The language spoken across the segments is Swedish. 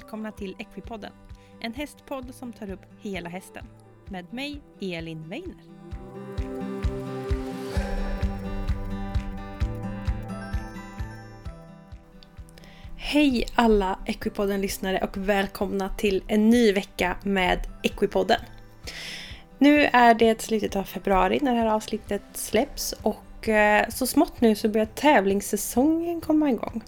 välkomna till Equipodden. En hästpodd som tar upp hela hästen. Med mig, Elin Weiner. Hej alla Equipodden-lyssnare och välkomna till en ny vecka med Equipodden. Nu är det slutet av februari när det här avsnittet släpps och eh, så smått nu så börjar tävlingssäsongen komma igång.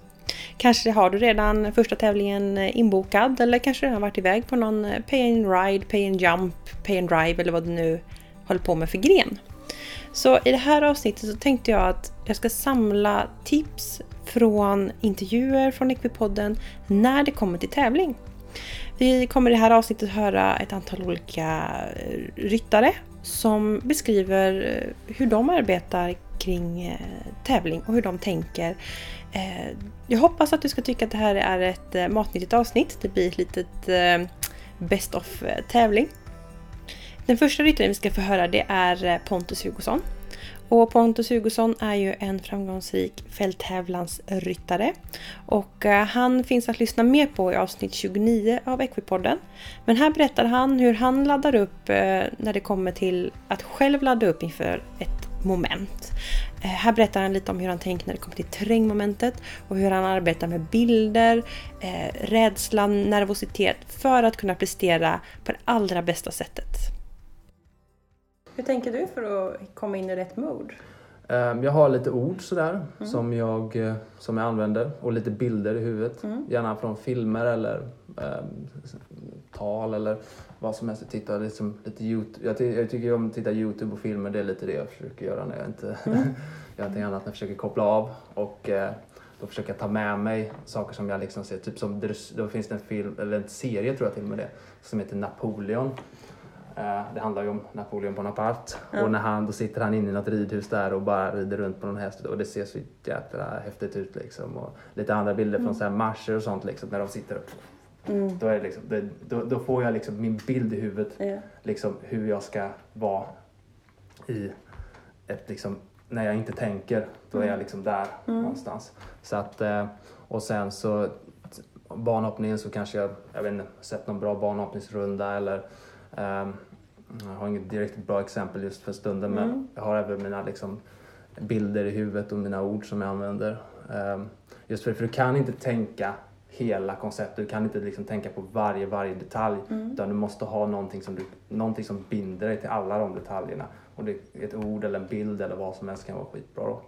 Kanske har du redan första tävlingen eh, inbokad eller kanske redan varit iväg på någon eh, pay and ride, pay and jump, pay and drive eller vad du nu håller på med för gren. Så i det här avsnittet så tänkte jag att jag ska samla tips från intervjuer från Equipodden när det kommer till tävling. Vi kommer i det här avsnittet höra ett antal olika eh, ryttare som beskriver eh, hur de arbetar kring eh, tävling och hur de tänker eh, jag hoppas att du ska tycka att det här är ett matnyttigt avsnitt. Det blir ett litet Best of tävling. Den första ryttaren vi ska få höra det är Pontus Hugosson. Och Pontus Hugosson är ju en framgångsrik fälttävlansryttare. Och eh, han finns att lyssna mer på i avsnitt 29 av Equipodden. Men här berättar han hur han laddar upp eh, när det kommer till att själv ladda upp inför ett moment. Eh, här berättar han lite om hur han tänker när det kommer till terrängmomentet och hur han arbetar med bilder, rädslan, rädsla, nervositet för att kunna prestera på det allra bästa sättet. Hur tänker du för att komma in i rätt mode? Ehm, jag har lite ord sådär mm. som, jag, eh, som jag använder och lite bilder i huvudet. Mm. Gärna från filmer eller eh, tal eller vad som helst. Jag tittar liksom lite YouTube. Jag, jag tycker om att titta YouTube och filmer. Det är lite det jag försöker göra när jag inte mm. gör någonting annat. När jag försöker koppla av. Och eh, då försöker jag ta med mig saker som jag liksom ser. Typ som, då finns det en film, eller en serie tror jag till och med det, som heter Napoleon. Eh, det handlar ju om Napoleon Bonaparte ja. och när han, då sitter han inne i något ridhus där och bara rider runt på någon häst och det ser så jäkla häftigt ut liksom. Och lite andra bilder mm. från så här marscher och sånt liksom när de sitter upp. Mm. Då, är det liksom, det, då, då, får jag liksom min bild i huvudet. Ja. Liksom hur jag ska vara i ett liksom, när jag inte tänker, då är jag mm. liksom där mm. någonstans. Så att, eh, och sen så banhoppningen så kanske jag, jag vet inte, sett någon bra banhoppningsrunda eller jag har inget direkt bra exempel just för stunden mm. men jag har även mina liksom, bilder i huvudet och mina ord som jag använder. Um, just för, för du kan inte tänka hela konceptet, du kan inte liksom tänka på varje, varje detalj mm. utan du måste ha någonting som, du, någonting som binder dig till alla de detaljerna. Och det, ett ord eller en bild eller vad som helst kan vara skitbra då.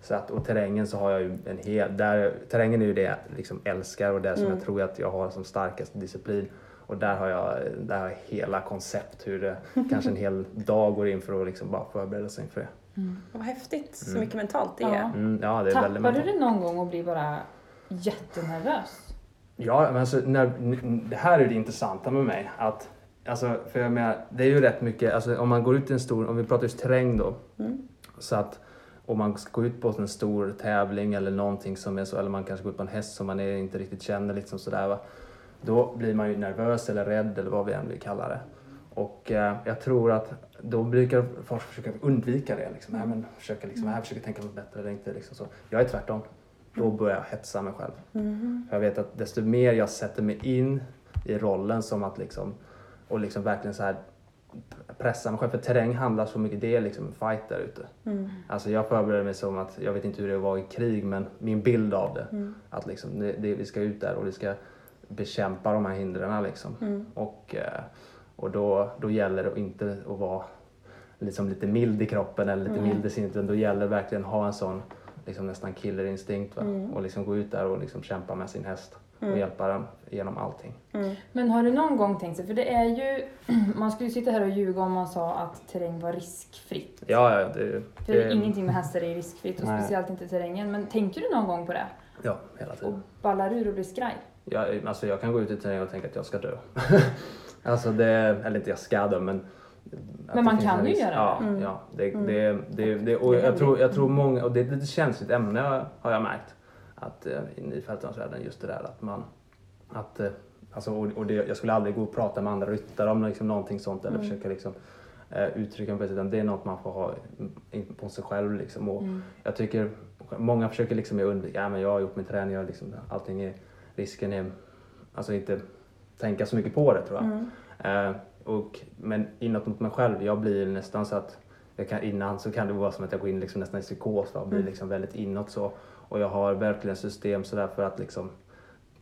Så att, och terrängen så har jag ju en hel, där, terrängen är ju det jag liksom älskar och det som mm. jag tror att jag har som starkast disciplin. Och där har jag, där har jag hela koncept hur det kanske en hel dag går in för att liksom bara förbereda sig inför det. Mm. Vad häftigt, så mm. mycket mentalt det är. Ja. Mm, ja, det är Tappar väldigt mentalt. du det någon gång och blir bara jättenervös? Ja, men alltså, när, det här är det intressanta med mig. Att, alltså, för jag menar, det är ju rätt mycket, alltså, om man går ut i en stor, om vi pratar just terräng då. Mm. Så att om man ska gå ut på en stor tävling eller någonting som är så, eller man kanske går ut på en häst som man är, inte riktigt känner liksom sådär va. Då blir man ju nervös eller rädd eller vad vi än vill kalla det. Och eh, jag tror att då brukar folk försöka undvika det. Liksom. Här, men försöka, liksom, här, försöka tänka något bättre eller inte. Liksom, så. Jag är tvärtom. Då börjar jag hetsa mig själv. Mm. Jag vet att desto mer jag sätter mig in i rollen som att liksom, och liksom verkligen så här pressa mig själv. För terräng handlar så mycket, det är liksom en fight där ute. Mm. Alltså jag förbereder mig som att, jag vet inte hur det var i krig men min bild av det. Mm. Att liksom, det, det, vi ska ut där och vi ska bekämpa de här hindren. Liksom. Mm. Och, eh, och då, då gäller det inte att vara liksom lite mild i kroppen eller lite mm. mild i sinnet utan då gäller det verkligen att ha en sån liksom nästan killerinstinkt va? Mm. och liksom gå ut där och liksom kämpa med sin häst mm. och hjälpa den genom allting. Mm. Men har du någon gång tänkt sig, för det är ju, man skulle ju sitta här och ljuga om man sa att terräng var riskfritt. Ja, ja. Det, för det, ingenting med hästar är riskfritt och nej. speciellt inte terrängen. Men tänker du någon gång på det? Ja, hela tiden. Och ballar ur och blir skraj? Jag, alltså jag kan gå ut i terrängen och tänka att jag ska dö. alltså det, eller inte jag ska dö men men man kan ju göra det. Ja, mm. ja det, mm. det, det, det, och jag tror, jag tror många, och det är ett lite känsligt ämne har jag märkt, att uh, i fältdansvärlden just det där att man, att, uh, alltså, och, och det, jag skulle aldrig gå och prata med andra ryttare om liksom, någonting sånt eller mm. försöka liksom, uh, uttrycka mig på det det är något man får ha på sig själv liksom. Och mm. jag tycker, många försöker liksom undvika, ja men jag har gjort min träning, jag liksom, allting är risken är alltså inte tänka så mycket på det tror jag. Mm. Eh, och, men inåt mot mig själv, jag blir nästan så att jag kan, innan så kan det vara som att jag går in liksom nästan i psykos och blir Mm. liksom väldigt inåt så. Och jag har verkligen system sådär för att liksom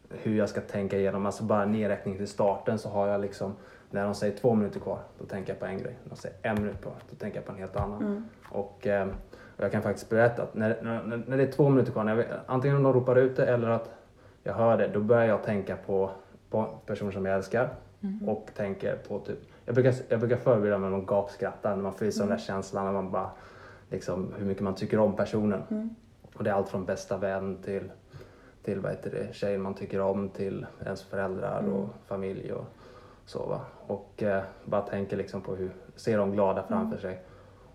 hur jag ska tänka igenom, alltså bara nedräkning till starten så har jag liksom när de säger två minuter kvar, då tänker jag på en grej. När de säger en minut kvar, då tänker jag på en helt annan. Mm. Och, eh, och jag kan faktiskt berätta att när, när, när det är två minuter kvar, när jag, antingen om de ropar ut det eller att jag hör det, då börjar jag tänka på, på personer som jag älskar Mm. och tänker på typ, jag brukar, jag brukar förbereda mig med att gapskratta när man får i sig den där känslan när man bara, liksom hur mycket man tycker om personen. Mm. Och det är allt från bästa vän till, till vad heter det, tjejen man tycker om till ens föräldrar Mm. och familj och så va. Och eh, bara tänker liksom på hur, ser dem glada Mm. framför sig.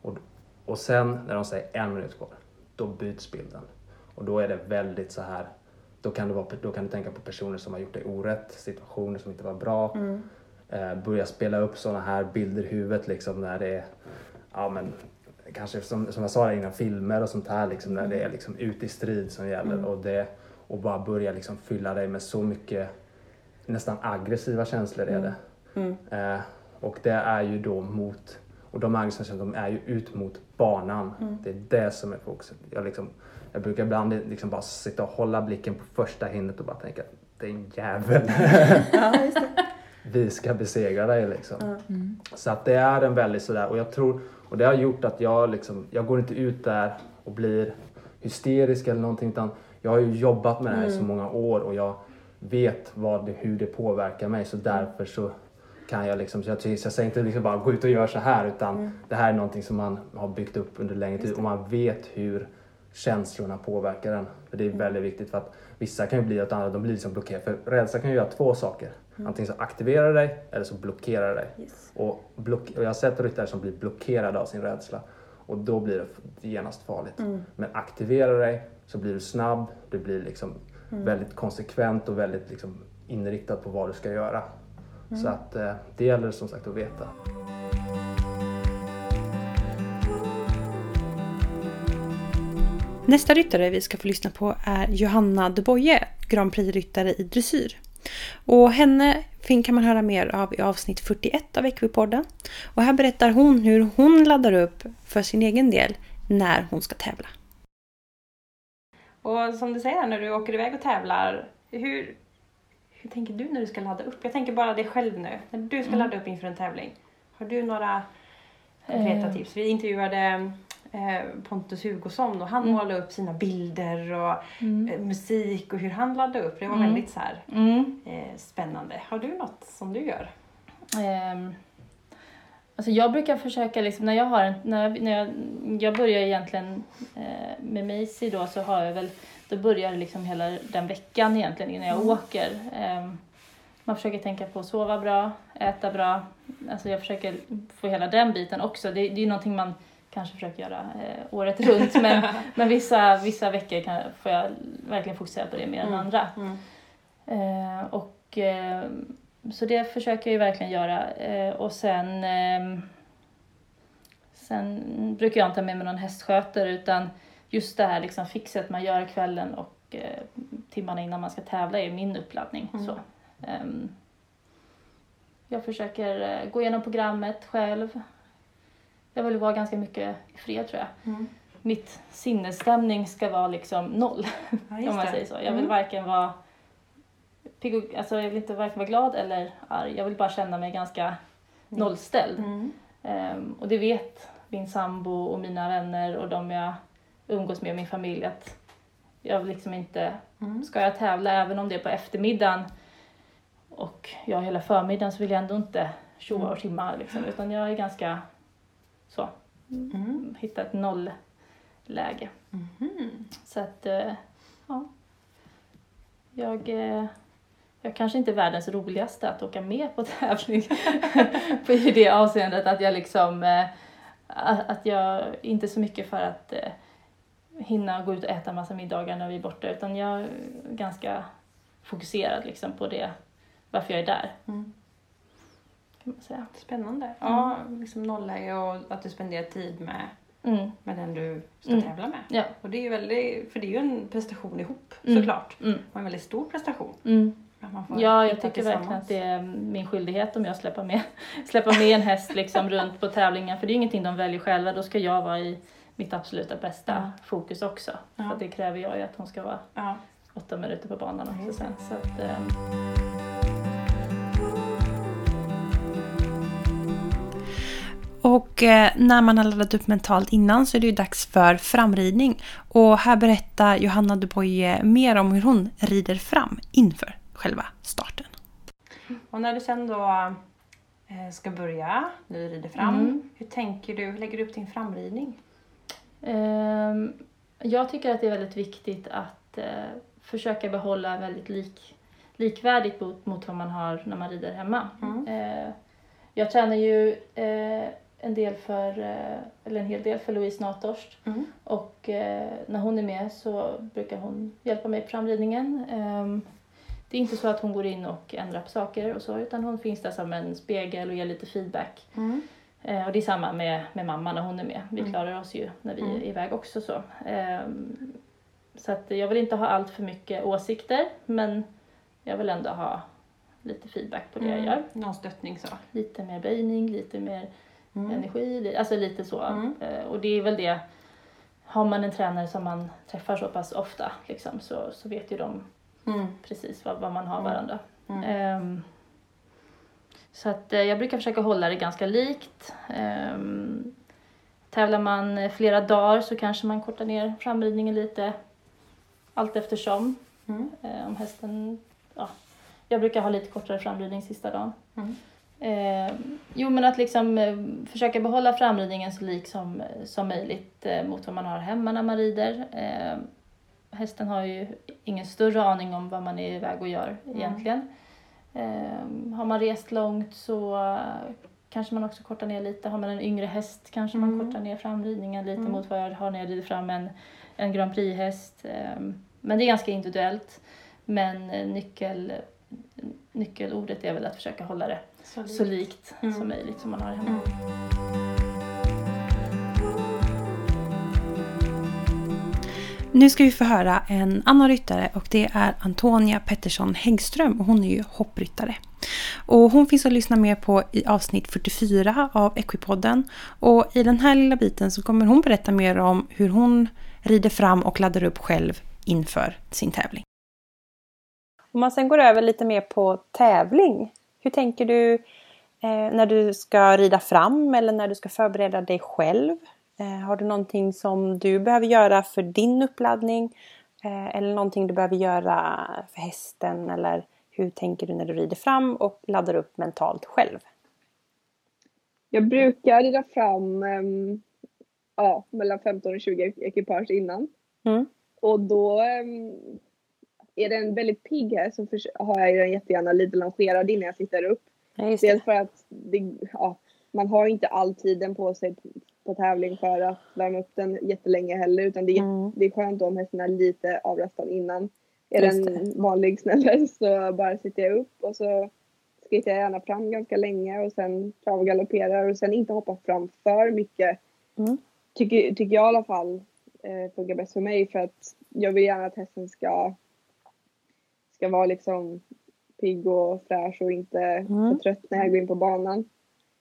Och, och sen när de säger en minut kvar, då byts bilden. Och då är det väldigt så här, då kan, det vara, då kan du tänka på personer som har gjort dig orätt, situationer som inte var bra. Mm. Eh, börja spela upp sådana här bilder i huvudet liksom när det är, ja men kanske som, som jag sa innan, filmer och sånt här liksom när det är liksom ute i strid som gäller Mm. och, det, och bara börja liksom fylla dig med så mycket nästan aggressiva känslor är det. Mm. Eh, och det är ju då mot, och de aggressiva känslorna de är ju ut mot banan. Mm. Det är det som är fokuset. Jag, liksom, jag brukar ibland liksom bara sitta och hålla blicken på första hindret och bara tänka det är en jävel. Ja, just det. Vi ska besegra dig liksom. Mm. Så att det är en väldigt sådär och jag tror och det har gjort att jag liksom, jag går inte ut där och blir hysterisk eller någonting utan jag har ju jobbat med det här i så Mm. många år och jag vet vad det, hur det påverkar mig så därför så kan jag liksom, så jag, jag säger inte liksom bara gå ut och gör så här utan Mm. det här är någonting som man har byggt upp under längre tid och man vet hur känslorna påverkar en. För det är väldigt viktigt för att vissa kan ju bli åt andra, de blir liksom blockerade. För rädsla kan ju göra två saker. Mm. Antingen så aktiverar dig eller så blockerar dig. Yes. Och, block- och jag har sett ryttare som blir blockerade av sin rädsla och då blir det genast farligt. Mm. Men aktiverar dig så blir du snabb, du blir liksom Mm. väldigt konsekvent och väldigt liksom inriktad på vad du ska göra. Mm. Så att eh, det gäller som sagt att veta. Nästa ryttare vi ska få lyssna på är Johanna de Boye, Grand Prix-ryttare i dressyr. Och henne kan man höra mer av i avsnitt 41 av Equipodden. Och här berättar hon hur hon laddar upp för sin egen del när hon ska tävla. Och som du säger när du åker iväg och tävlar, hur, hur tänker du när du ska ladda upp? Jag tänker bara dig själv nu, när du ska Mm. ladda upp inför en tävling. Har du några konkreta Eh. tips? Vi intervjuade Pontus Hugosson och han Mm. målade upp sina bilder och eh, musik och hur han laddade upp. Det var Mm. väldigt så här, Mm. eh, spännande. Har du något som du gör? Ehm, alltså jag brukar försöka, liksom, när jag har när jag, när jag, jag börjar egentligen eh, med Macy då så har jag väl, då börjar liksom hela den veckan egentligen innan jag Mm. åker. Ehm, man försöker tänka på att sova bra, äta bra. Alltså jag försöker få hela den biten också. Det, det är ju någonting man kanske försöker göra eh, året runt men, men vissa, vissa veckor kan, får jag verkligen fokusera på det mer än Mm. andra. Mm. Eh, och, eh, så det försöker jag ju verkligen göra. Eh, och sen, eh, sen brukar jag inte ha med mig någon hästskötare utan just det här liksom fixet man gör kvällen och eh, timmarna innan man ska tävla är min uppladdning. Mm. Så, ehm, jag försöker eh, gå igenom programmet själv. Jag vill vara ganska mycket i fred tror jag. Mm. Mitt sinnesstämning ska vara liksom noll Ja, om man säger så. Jag vill Mm. varken vara pigg och, alltså jag vill inte varken vara glad eller arg. Jag vill bara känna mig ganska nollställd. Mm. Ehm, och det vet min sambo och mina vänner och de jag umgås med, min familj, att jag vill liksom inte, Mm. ska jag tävla även om det är på eftermiddagen och jag hela förmiddagen så vill jag ändå inte tjoa och tjimma liksom, utan jag är ganska så, Mm. hitta ett nollläge. Mhm. Så att, eh, ja. Jag, eh, jag kanske inte är världens roligaste att åka med på tävling. på i det avseendet att jag liksom, eh, att jag inte så mycket för att hinna gå ut och äta massa middagar när vi är borta utan jag är ganska fokuserad liksom på det, varför jag är där. Mm. Kan man säga. Spännande. Ja, liksom nollläge och att du spenderar tid med, Mm. med den du ska Mm. tävla med. Ja. Och det är ju väldigt, för det är ju en prestation ihop Mm. såklart. Mm. Och en väldigt stor prestation. Mm. Ja, jag tycker verkligen att det är min skyldighet om jag släpper med, släpper med en häst liksom runt på tävlingar. För det är ingenting de väljer själva, då ska jag vara i mitt absoluta bästa Ja. fokus också. Ja. För det kräver jag ju att hon ska vara Ja. åtta minuter på banan också sen. Så att, ehm, Och eh, när man har laddat upp mentalt innan så är det ju dags för framridning. Och här berättar Johanna Duboye mer om hur hon rider fram inför själva starten. Och när du sen då eh, ska börja, du rider fram, Mm. hur tänker du, hur lägger du upp din framridning? Ehm, jag tycker att det är väldigt viktigt att eh, försöka behålla väldigt lik, likvärdigt mot, mot vad man har när man rider hemma. Mm. Jag tränar ju en del för, eh, eller en hel del för Louise Natorst Mm. och eh, när hon är med så brukar hon hjälpa mig på framridningen. Ehm, det är inte så att hon går in och ändrar på saker och så utan hon finns där som en spegel och ger lite feedback. Mm. Eh, och det är samma med, med mamma när hon är med. Vi Mm. klarar oss ju när vi Mm. är iväg också så. Ehm, så att jag vill inte ha allt för mycket åsikter men jag vill ändå ha lite feedback på det jag gör. Någon stöttning så. Lite mer böjning, lite mer Mm. energi, alltså lite så. Mm. Eh, och det är väl det, har man en tränare som man träffar så pass ofta liksom, så, så vet ju de Mm. precis vad, vad man har Mm. varandra. Ehm, så att eh, jag brukar försöka hålla det ganska likt. Um, tävlar man flera dagar så kanske man kortar ner framridningen lite allt eftersom. Mm. Om hästen, ja, jag brukar ha lite kortare framridning sista dagen. Mm. Eh, jo men att liksom eh, försöka behålla framridningen så lik som, som möjligt eh, mot vad man har hemma när man rider. Eh, hästen har ju ingen större aning om vad man är iväg och gör Mm. egentligen. Eh, har man rest långt så kanske man också kortar ner lite. Har man en yngre häst kanske man Mm. kortar ner framridningen lite Mm. mot vad jag har när jag rider fram en, en Grand Prix-häst. Eh, men det är ganska individuellt. Men nyckel, nyckelordet är väl att försöka hålla det Så, så likt Mm. som möjligt som man har hemma. Mm. Nu ska vi få höra en annan ryttare och det är Antonia Pettersson Häggström och hon är ju hoppryttare. Och hon finns att lyssna mer på i avsnitt 44 av Equipodden. Och i den här lilla biten så kommer hon berätta mer om hur hon rider fram och laddar upp själv inför sin tävling. Om man sen går över lite mer på tävling. Hur tänker du eh, när du ska rida fram eller när du ska förbereda dig själv? Eh, har du någonting som du behöver göra för din uppladdning? Eh, eller någonting du behöver göra för hästen? Eller hur tänker du när du rider fram och laddar upp mentalt själv? Jag brukar rida fram ehm, ja, mellan 15 och 20 ekipage innan. Mm. Och då ehm, är det en väldigt pigg här så har jag den jättegärna lite longerad innan jag sitter upp. Ja, just Dels för att det, ja, man har inte all tiden på sig på, tävling för att värma upp den jättelänge heller utan det är, Mm. det är skönt om hästen är lite avlastad innan. Är Just den vanlig snällare så bara sitter jag upp och så skrittar jag gärna fram ganska länge och sen trav och galopperar och sen inte hoppa fram för mycket. Mm. Tycker, tycker jag i alla fall eh, funkar bäst för mig för att jag vill gärna att hästen ska ska vara liksom pigg och fräsch och inte Mm. för trött när jag går in på banan.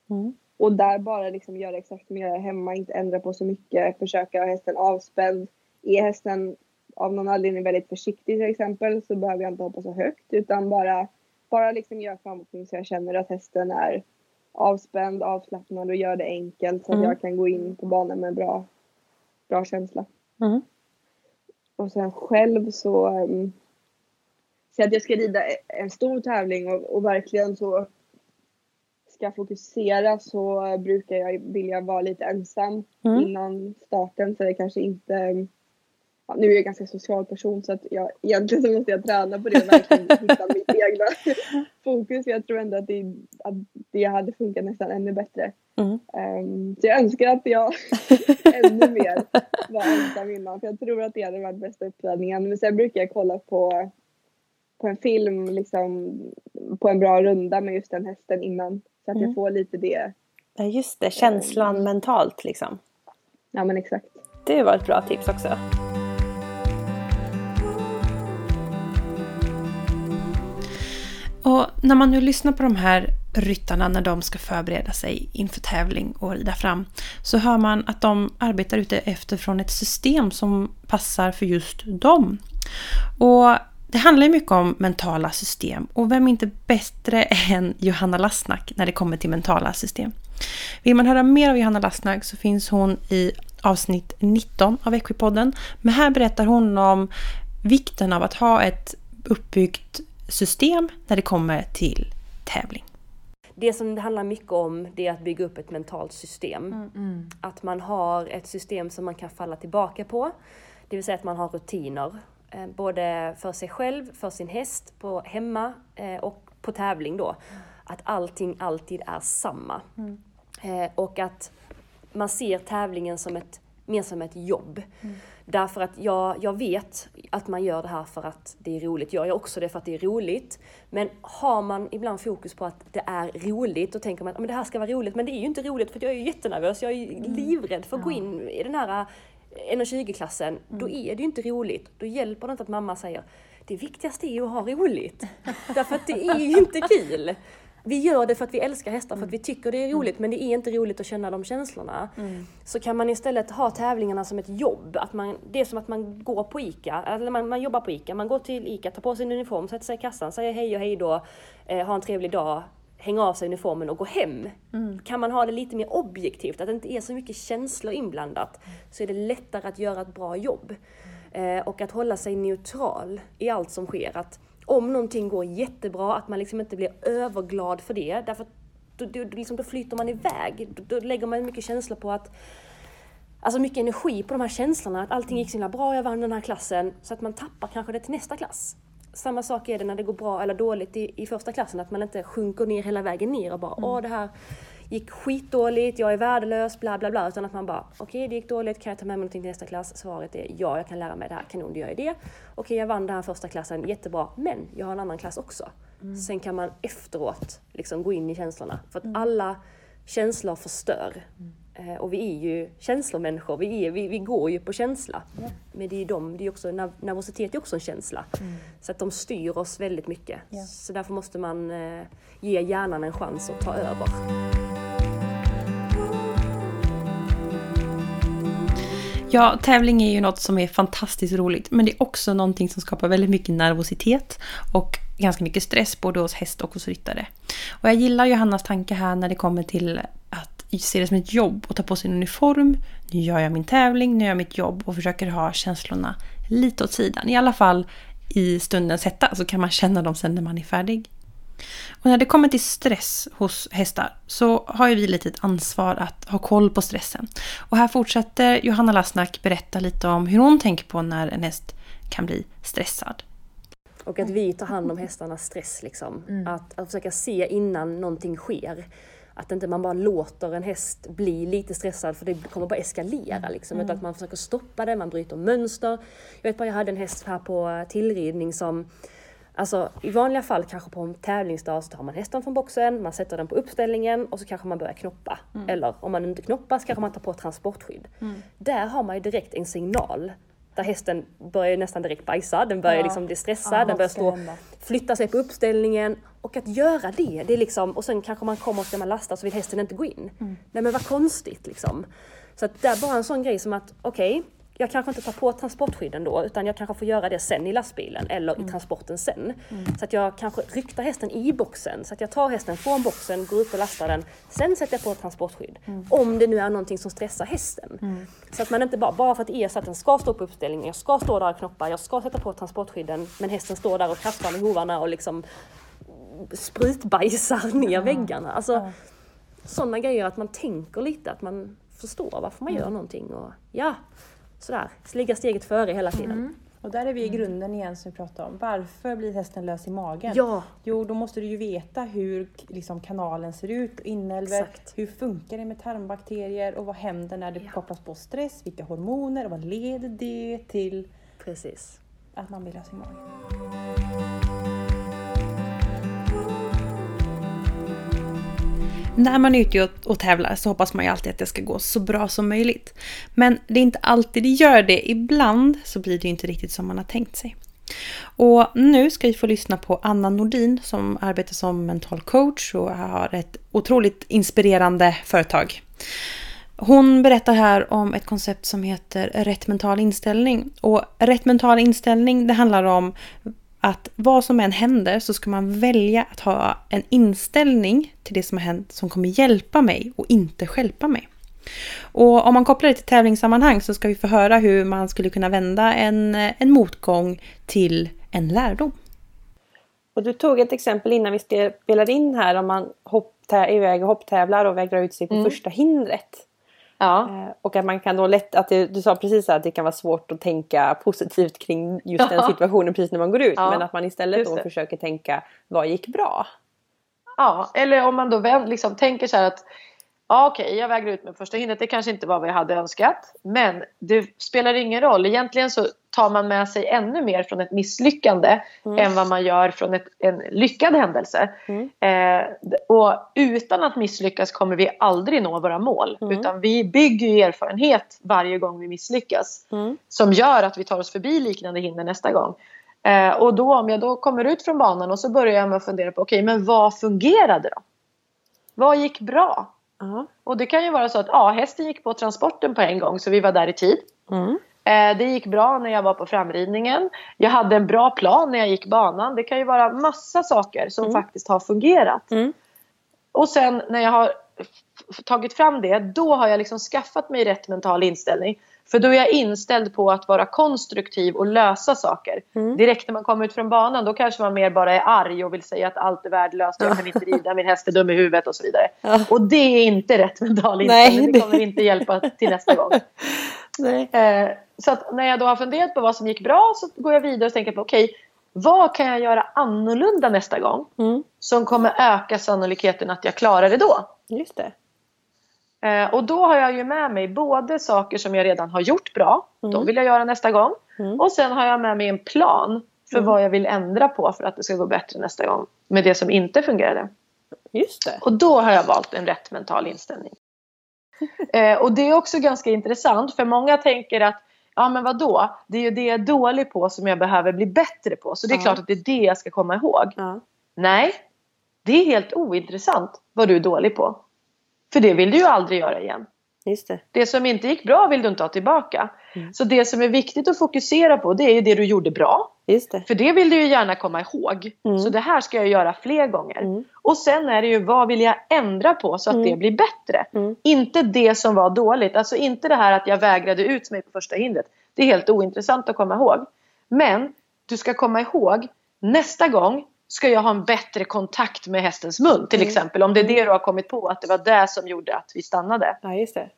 Mm. Och där bara liksom göra exakt som jag gör hemma, inte ändra på så mycket, försöka ha hästen avspänd. Är hästen av någon anledning väldigt försiktig till exempel så behöver jag inte hoppa så högt utan bara, bara liksom göra framåtning så jag känner att hästen är avspänd, avslappnad och gör det enkelt så att Mm. jag kan gå in på banan med bra, bra känsla. Mm. Och sen själv så um, Säg att jag ska rida en stor tävling och, och verkligen så ska fokusera så brukar jag vilja vara lite ensam Mm. innan starten så det kanske inte ja, nu är jag ganska social person så att jag, egentligen så måste jag träna på det och verkligen hitta mitt egna fokus. Jag tror ändå att det, att det hade funkat nästan ännu bättre. Mm. Ehm, så jag önskar att jag ännu mer var ensam innan för jag tror att det hade varit bästa uppladdningen. Men sen brukar jag kolla på, på en film liksom på en bra runda med just den hästen innan. Så att Mm. jag får lite det. Ja, just det. Känslan mentalt liksom. Ja men exakt. Det var ett bra tips också. Och när man nu lyssnar på de här ryttarna när de ska förbereda sig inför tävling och rida fram så hör man att de arbetar ute efter från ett system som passar för just dem. Och det handlar mycket om mentala system och vem är inte bättre än Johanna Lassnack när det kommer till mentala system. Vill man höra mer av Johanna Lassnack så finns hon i avsnitt 19 av Equipodden. Men här berättar hon om vikten av att ha ett uppbyggt system när det kommer till tävling. Det som det handlar mycket om det är att bygga upp ett mentalt system. Mm. Att man har ett system som man kan falla tillbaka på. Det vill säga att man har rutiner. Eh, både för sig själv, för sin häst, på hemma eh, och på tävling då. Att allting alltid är samma. Eh, och att man ser tävlingen som ett, mer som ett jobb. Därför att jag, jag vet att man gör det här för att det är roligt. Jag gör också det för att det är roligt. Men har man ibland fokus på att det är roligt, då tänker man att "Ja, men det här ska vara roligt. Men det är ju inte roligt för jag är ju jättenervös. Jag är ju livrädd för att gå in i den här 1,20-klassen. Då är det ju inte roligt. Då hjälper det inte att mamma säger det viktigaste är ju att ha roligt. Därför att det är ju inte kul. Vi gör det för att vi älskar hästar, för att vi tycker det är roligt, men det är inte roligt att känna de känslorna. Så kan man istället ha tävlingarna som ett jobb. Att man, det är som att man går på ICA, eller man, man jobbar på ICA. Man går till ICA, tar på sig en uniform, sätter sig i kassan, säger hej och hej då, eh, ha en trevlig dag, hänga av sig uniformen och gå hem. Kan man ha det lite mer objektivt, att det inte är så mycket känslor inblandat, så är det lättare att göra ett bra jobb. Eh, och att hålla sig neutral i allt som sker. Att om någonting går jättebra, att man liksom inte blir överglad för det. Därför då, då, liksom, då flyter man iväg. Då, då lägger man mycket känsla på att Alltså mycket energi på de här känslorna, att allting gick så himla bra, jag vann den här klassen, så att man tappar kanske det till nästa klass. Samma sak är det när det går bra eller dåligt i, i första klassen, att man inte sjunker ner hela vägen ner och bara åh det här gick skitdåligt, jag är värdelös, bla bla bla. Utan att man bara, okej det gick dåligt, kan jag ta med mig någonting till nästa klass? Svaret är ja, jag kan lära mig det här, kanon, då gör jag det. Okej, jag vann den här första klassen, jättebra, men jag har en annan klass också. Sen kan man efteråt liksom gå in i känslorna. För att alla känslor förstör. Eh, Och vi är ju känslomänniskor, vi, är, vi, vi går ju på känsla. Men det är de, det är också, nerv- nervositet är också en känsla. Så att de styr oss väldigt mycket. Ja. Så därför måste man eh, ge hjärnan en chans att ta över. Ja, tävling är ju något som är fantastiskt roligt. Men det är också någonting som skapar väldigt mycket nervositet och ganska mycket stress både hos häst och hos ryttare. Och jag gillar Johannas tanke här när det kommer till se det som ett jobb och ta på sig en uniform. Nu gör jag min tävling, nu gör jag mitt jobb och försöker ha känslorna lite åt sidan. I alla fall i stundens hetta så kan man känna dem sen när man är färdig. Och när det kommer till stress hos hästar så har ju vi lite ett ansvar att ha koll på stressen. Och här fortsätter Johanna Lassnack berätta lite om hur hon tänker på när en häst kan bli stressad. Och att vi tar hand om hästarnas stress. Liksom. Att, att försöka se innan någonting sker. Att inte man bara låter en häst bli lite stressad för det kommer bara eskalera. Liksom. Utan att man försöker stoppa det, man bryter mönster. Jag vet bara, jag hade en häst här på tillridning som Alltså i vanliga fall kanske på en tävlingsdag så tar man hästen från boxen, man sätter den på uppställningen och så kanske man börjar knoppa. Eller om man inte knoppar så kanske man tar på transportskydd. Där har man ju direkt en signal. Där hästen börjar nästan direkt bajsa, den börjar Ja. liksom bli stressad, Ja, den börjar stå, hända. flytta sig på uppställningen. Och att göra det, det är liksom, och sen kanske man kommer och ska man lasta så vill hästen inte gå in. Nej men vad konstigt liksom. Så att det är bara en sån grej som att, okej, jag kanske inte tar på transportskydden då, utan jag kanske får göra det sen i lastbilen eller i transporten sen. Så att jag kanske ryktar hästen i boxen, så att jag tar hästen från boxen, går upp och lastar den, sen sätter jag på transportskydd. Om det nu är någonting som stressar hästen. Så att man inte bara, bara för att det är så att den ska stå på uppställningen, jag ska stå där och knoppa, jag ska sätta på transportskydden, men hästen står där och krafsar med hovarna och liksom sprutbajsar ner väggarna. Alltså, sådana grejer att man tänker lite, att man förstår varför man gör någonting och ja, sådär, ligga steget före hela tiden. Och där är vi i grunden igen som vi pratade om. Varför blir hästen lös i magen? Ja, Jo, då måste du ju veta hur liksom, kanalen ser ut, inälvor, hur funkar det med tarmbakterier och vad händer när det Ja. kopplas på stress, vilka hormoner och vad leder det till precis. att man blir lös i magen? När man är ute och, tävlar så hoppas man ju alltid att det ska gå så bra som möjligt. Men det är inte alltid det gör det. Ibland så blir det ju inte riktigt som man har tänkt sig. Och nu ska vi få lyssna på Anna Nordin som arbetar som mental coach och har ett otroligt inspirerande företag. Hon berättar här om ett koncept som heter rätt mental inställning. Och rätt mental inställning det handlar om att vad som än händer så ska man välja att ha en inställning till det som har hänt som kommer hjälpa mig och inte stjälpa mig. Och om man kopplar det till tävlingssammanhang så ska vi få höra hur man skulle kunna vända en, en motgång till en lärdom. Och du tog ett exempel innan vi spelade in här om man hopp, är iväg och hopptävlar och vägrar ut sig på Mm. första hindret. Ja. Eh, Och att man kan då lätt, att det, du sa precis att det kan vara svårt att tänka positivt kring just den Ja. situationen precis när man går ut. Ja, Men att man istället då försöker tänka, vad gick bra? Ja, eller om man då liksom tänker så här att ja, okej, jag väger ut med första hindret. Det kanske inte var vad jag hade önskat. Men det spelar ingen roll. Egentligen så tar man med sig ännu mer från ett misslyckande än vad man gör från ett, en lyckad händelse. Eh, d- och utan att misslyckas kommer vi aldrig nå våra mål. Utan vi bygger erfarenhet varje gång vi misslyckas. Som gör att vi tar oss förbi liknande hinder nästa gång. Eh, och då om jag då kommer ut från banan och så börjar jag med att fundera på okej, men vad fungerade då? Vad gick bra? Och det kan ju vara så att ja, hästen gick på transporten på en gång så vi var där i tid. Mm. Eh, det gick bra när jag var på framridningen. Jag hade en bra plan när jag gick banan. Det kan ju vara massa saker som faktiskt har fungerat. Mm. Och sen när jag har tagit fram det, då har jag liksom skaffat mig rätt mental inställning. För då är jag inställd på att vara konstruktiv och lösa saker. Direkt när man kommer ut från banan då kanske man mer bara är arg och vill säga att allt är värdelöst, jag kan inte rida, min häst är dum i huvudet och så vidare. Ja. Och det är inte rätt mental inställning, det kommer inte hjälpa till nästa gång. Eh, så när jag då har funderat på vad som gick bra så går jag vidare och tänker på okej, vad kan jag göra annorlunda nästa gång? Mm. Som kommer öka sannolikheten att jag klarar det då. Just det. Eh, och då har jag ju med mig både saker som jag redan har gjort bra, de vill jag göra nästa gång. Och sen har jag med mig en plan för vad jag vill ändra på för att det ska gå bättre nästa gång med det som inte fungerade. Just det. Och då har jag valt en rätt mental inställning. Eh, och det är också ganska intressant för många tänker att ja men vad då? Det är ju det jag är dålig på som jag behöver bli bättre på. Så det är Ja. klart att det är det jag ska komma ihåg. Ja. Nej, det är helt ointressant vad du är dålig på. För det vill du ju aldrig göra igen. Just det. Det som inte gick bra vill du inte ha tillbaka. Så det som är viktigt att fokusera på det är ju det du gjorde bra. Just det. För det vill du ju gärna komma ihåg. Mm. Så det här ska jag göra fler gånger. Mm. Och sen är det ju vad vill jag ändra på så att Mm. det blir bättre. Mm. Inte det som var dåligt. Alltså inte det här att jag vägrade ut mig på första hindret. Det är helt ointressant att komma ihåg. Men du ska komma ihåg nästa gång ska jag ha en bättre kontakt med hästens mun till Mm. exempel. Om det är det du har kommit på att det var det som gjorde att vi stannade. Ja, just det.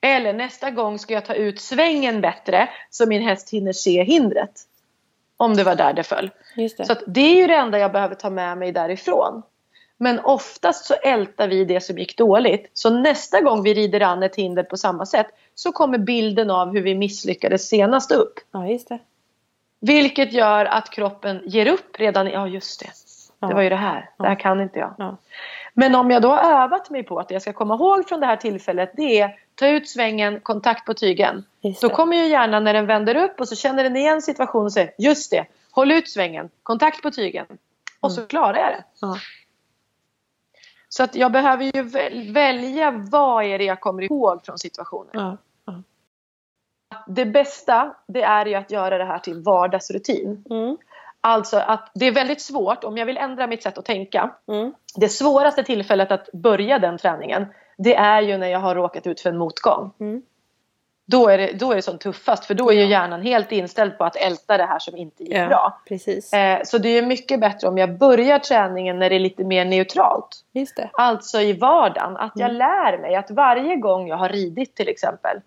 Eller nästa gång ska jag ta ut svängen bättre så min häst hinner se hindret. Om det var där det föll. Just det. Så det är ju det enda jag behöver ta med mig därifrån. Men oftast så ältar vi det som gick dåligt. Så nästa gång vi rider an ett hinder på samma sätt så kommer bilden av hur vi misslyckades senast upp. Ja, just det. Vilket gör att kroppen ger upp redan i, ja just det. Ja. Det var ju det här. Det här kan inte jag. Ja. Men om jag då har övat mig på att det jag ska komma ihåg från det här tillfället det är ta ut svängen, kontakt på tygen. Då kommer ju hjärnan när den vänder upp och så känner den igen situationen och säger just det, håll ut svängen, kontakt på tygen. Och så klarar jag det. Mm. Ja. Så att jag behöver ju väl- välja vad är det jag kommer ihåg från situationen. Ja. Det bästa det är ju att göra det här till vardagsrutin. Mm. Alltså att det är väldigt svårt om jag vill ändra mitt sätt att tänka. Mm. Det svåraste tillfället att börja den träningen det är ju när jag har råkat ut för en motgång. Mm. Då är det, då är det som tuffast för då är ju hjärnan helt inställd på att älta det här som inte gick Ja, bra. precis. Eh, så det är mycket bättre om jag börjar träningen när det är lite mer neutralt. Just det. Alltså i vardagen. Att jag Mm. lär mig att varje gång jag har ridit till exempel.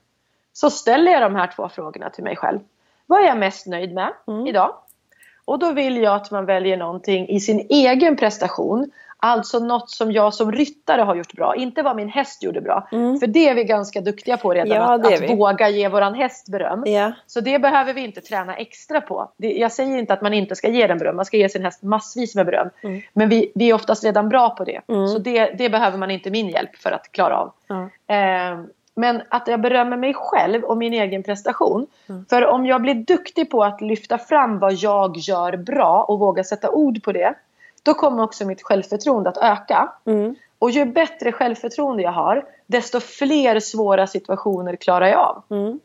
Så ställer jag de här två frågorna till mig själv. Vad är jag mest nöjd med Mm. idag? Och då vill jag att man väljer någonting i sin egen prestation. Alltså något som jag som ryttare har gjort bra. Inte vad min häst gjorde bra. Mm. För det är vi ganska duktiga på redan. Ja, att att våga ge våran häst beröm. Ja. Så det behöver vi inte träna extra på. Det, jag säger inte att man inte ska ge den beröm. Man ska ge sin häst massvis med beröm. Mm. Men vi, vi är oftast redan bra på det. Mm. Så det, det behöver man inte min hjälp för att klara av. Eh, Men att jag berömmer mig själv och min egen prestation. För om jag blir duktig på att lyfta fram vad jag gör bra och våga sätta ord på det. Då kommer också mitt självförtroende att öka. Mm. Och ju bättre självförtroende jag har, desto fler svåra situationer klarar jag av. Mm.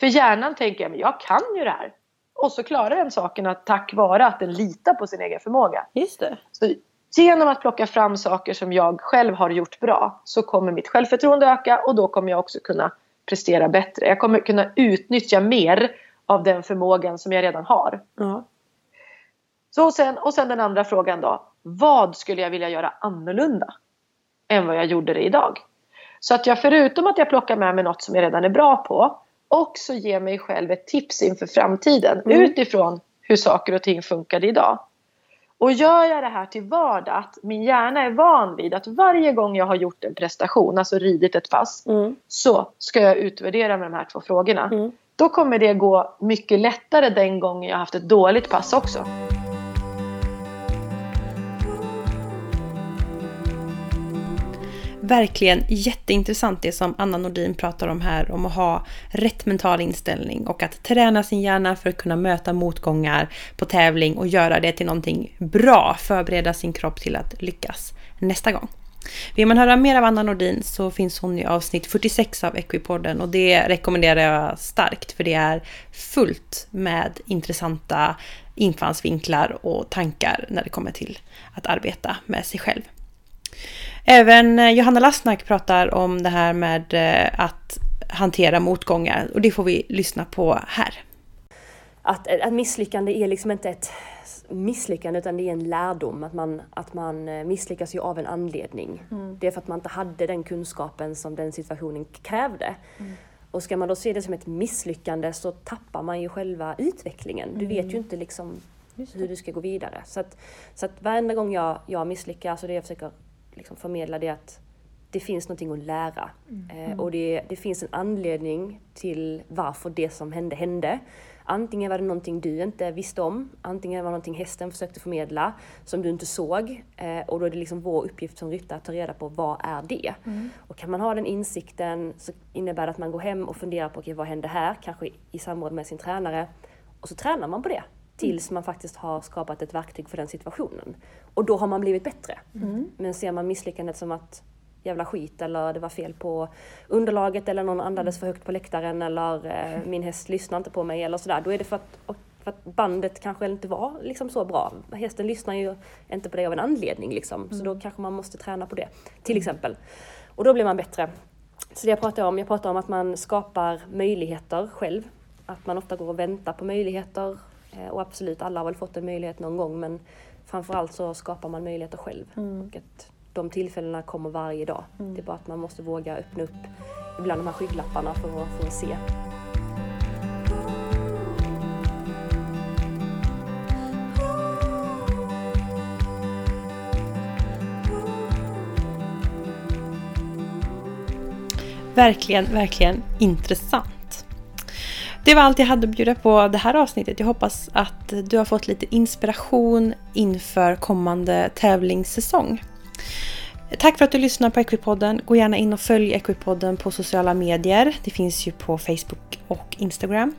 För hjärnan tänker jag, men jag kan ju det här. Och så klarar den sakerna tack vare att den litar på sin egen förmåga. Just det. Så genom att plocka fram saker som jag själv har gjort bra så kommer mitt självförtroende öka och då kommer jag också kunna prestera bättre. Jag kommer kunna utnyttja mer av den förmågan som jag redan har. Ja. Så och sen, och sen den andra frågan då. Vad skulle jag vilja göra annorlunda än vad jag gjorde det idag? Så att jag förutom att jag plockar med mig något som jag redan är bra på också ger mig själv ett tips inför framtiden utifrån hur saker och ting funkade idag. Och gör jag det här till vardag, att min hjärna är van vid att varje gång jag har gjort en prestation, alltså ridit ett pass, Mm. så ska jag utvärdera med de här två frågorna. Då kommer det gå mycket lättare den gången jag har haft ett dåligt pass också. Verkligen jätteintressant det som Anna Nordin pratar om här, om att ha rätt mental inställning och att träna sin hjärna för att kunna möta motgångar på tävling och göra det till någonting bra, förbereda sin kropp till att lyckas nästa gång. Vill man höra mer av Anna Nordin så finns hon i avsnitt 46 av Equipodden och det rekommenderar jag starkt för det är fullt med intressanta infallsvinklar och tankar när det kommer till att arbeta med sig själv. Även eh, Johanna Lassnack pratar om det här med eh, att hantera motgångar och det får vi lyssna på här. Att ett misslyckande är liksom inte ett misslyckande utan det är en lärdom. Att man, att man eh, misslyckas ju av en anledning. Det är för att man inte hade den kunskapen som den situationen krävde. Och ska man då se det som ett misslyckande så tappar man ju själva utvecklingen. Du vet ju inte liksom hur du ska gå vidare. Så att, så att varenda gång jag, jag misslyckas och det jag försöker liksom förmedla det att det finns någonting att lära. Eh, och det, det finns en anledning till varför det som hände hände. Antingen var det någonting du inte visste om, antingen var det någonting hästen försökte förmedla som du inte såg. Eh, och då är det liksom vår uppgift som ryttare att ta reda på vad är det? Och kan man ha den insikten så innebär det att man går hem och funderar på okay, vad hände här? Kanske i, i samråd med sin tränare. Och så tränar man på det tills man faktiskt har skapat ett verktyg för den situationen. Och då har man blivit bättre. Men ser man misslyckandet som att jävla skit eller det var fel på underlaget eller någon andades för högt på läktaren eller eh, min häst lyssnar inte på mig eller sådär. Då är det för att, för att bandet kanske inte var liksom så bra. Hästen lyssnar ju inte på dig av en anledning liksom. Så då kanske man måste träna på det. Till exempel. Och då blir man bättre. Så det jag pratar om, jag pratar om att man skapar möjligheter själv. Att man ofta går och väntar på möjligheter. Eh, Och absolut, alla har väl fått en möjlighet någon gång men framförallt så skapar man möjligheter själv. Och att de tillfällena kommer varje dag. Det är bara att man måste våga öppna upp ibland de här skygglapparna för att, för att se. Verkligen, verkligen intressant. Det var allt jag hade att bjuda på det här avsnittet. Jag hoppas att du har fått lite inspiration inför kommande tävlingssäsong. Tack för att du lyssnar på Equipodden. Gå gärna in och följ Equipodden på sociala medier. Det finns ju på Facebook och Instagram.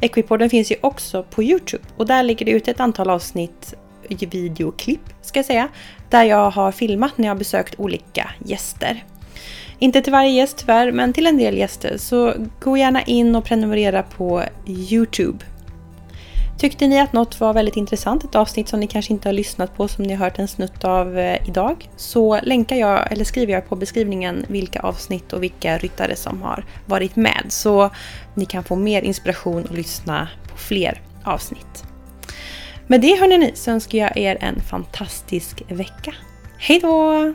Equipodden finns ju också på Youtube och där ligger det ut ett antal avsnitt videoklipp ska jag säga. Där jag har filmat när jag har besökt olika gäster. Inte till varje gäst tyvärr, men till en del gäster. Så gå gärna in och prenumerera på Youtube. Tyckte ni att något var väldigt intressant, ett avsnitt som ni kanske inte har lyssnat på som ni har hört en snutt av eh, idag, så länkar jag eller skriver jag på beskrivningen vilka avsnitt och vilka ryttare som har varit med. Så ni kan få mer inspiration och lyssna på fler avsnitt. Med det hörni så önskar jag er en fantastisk vecka. Hej då!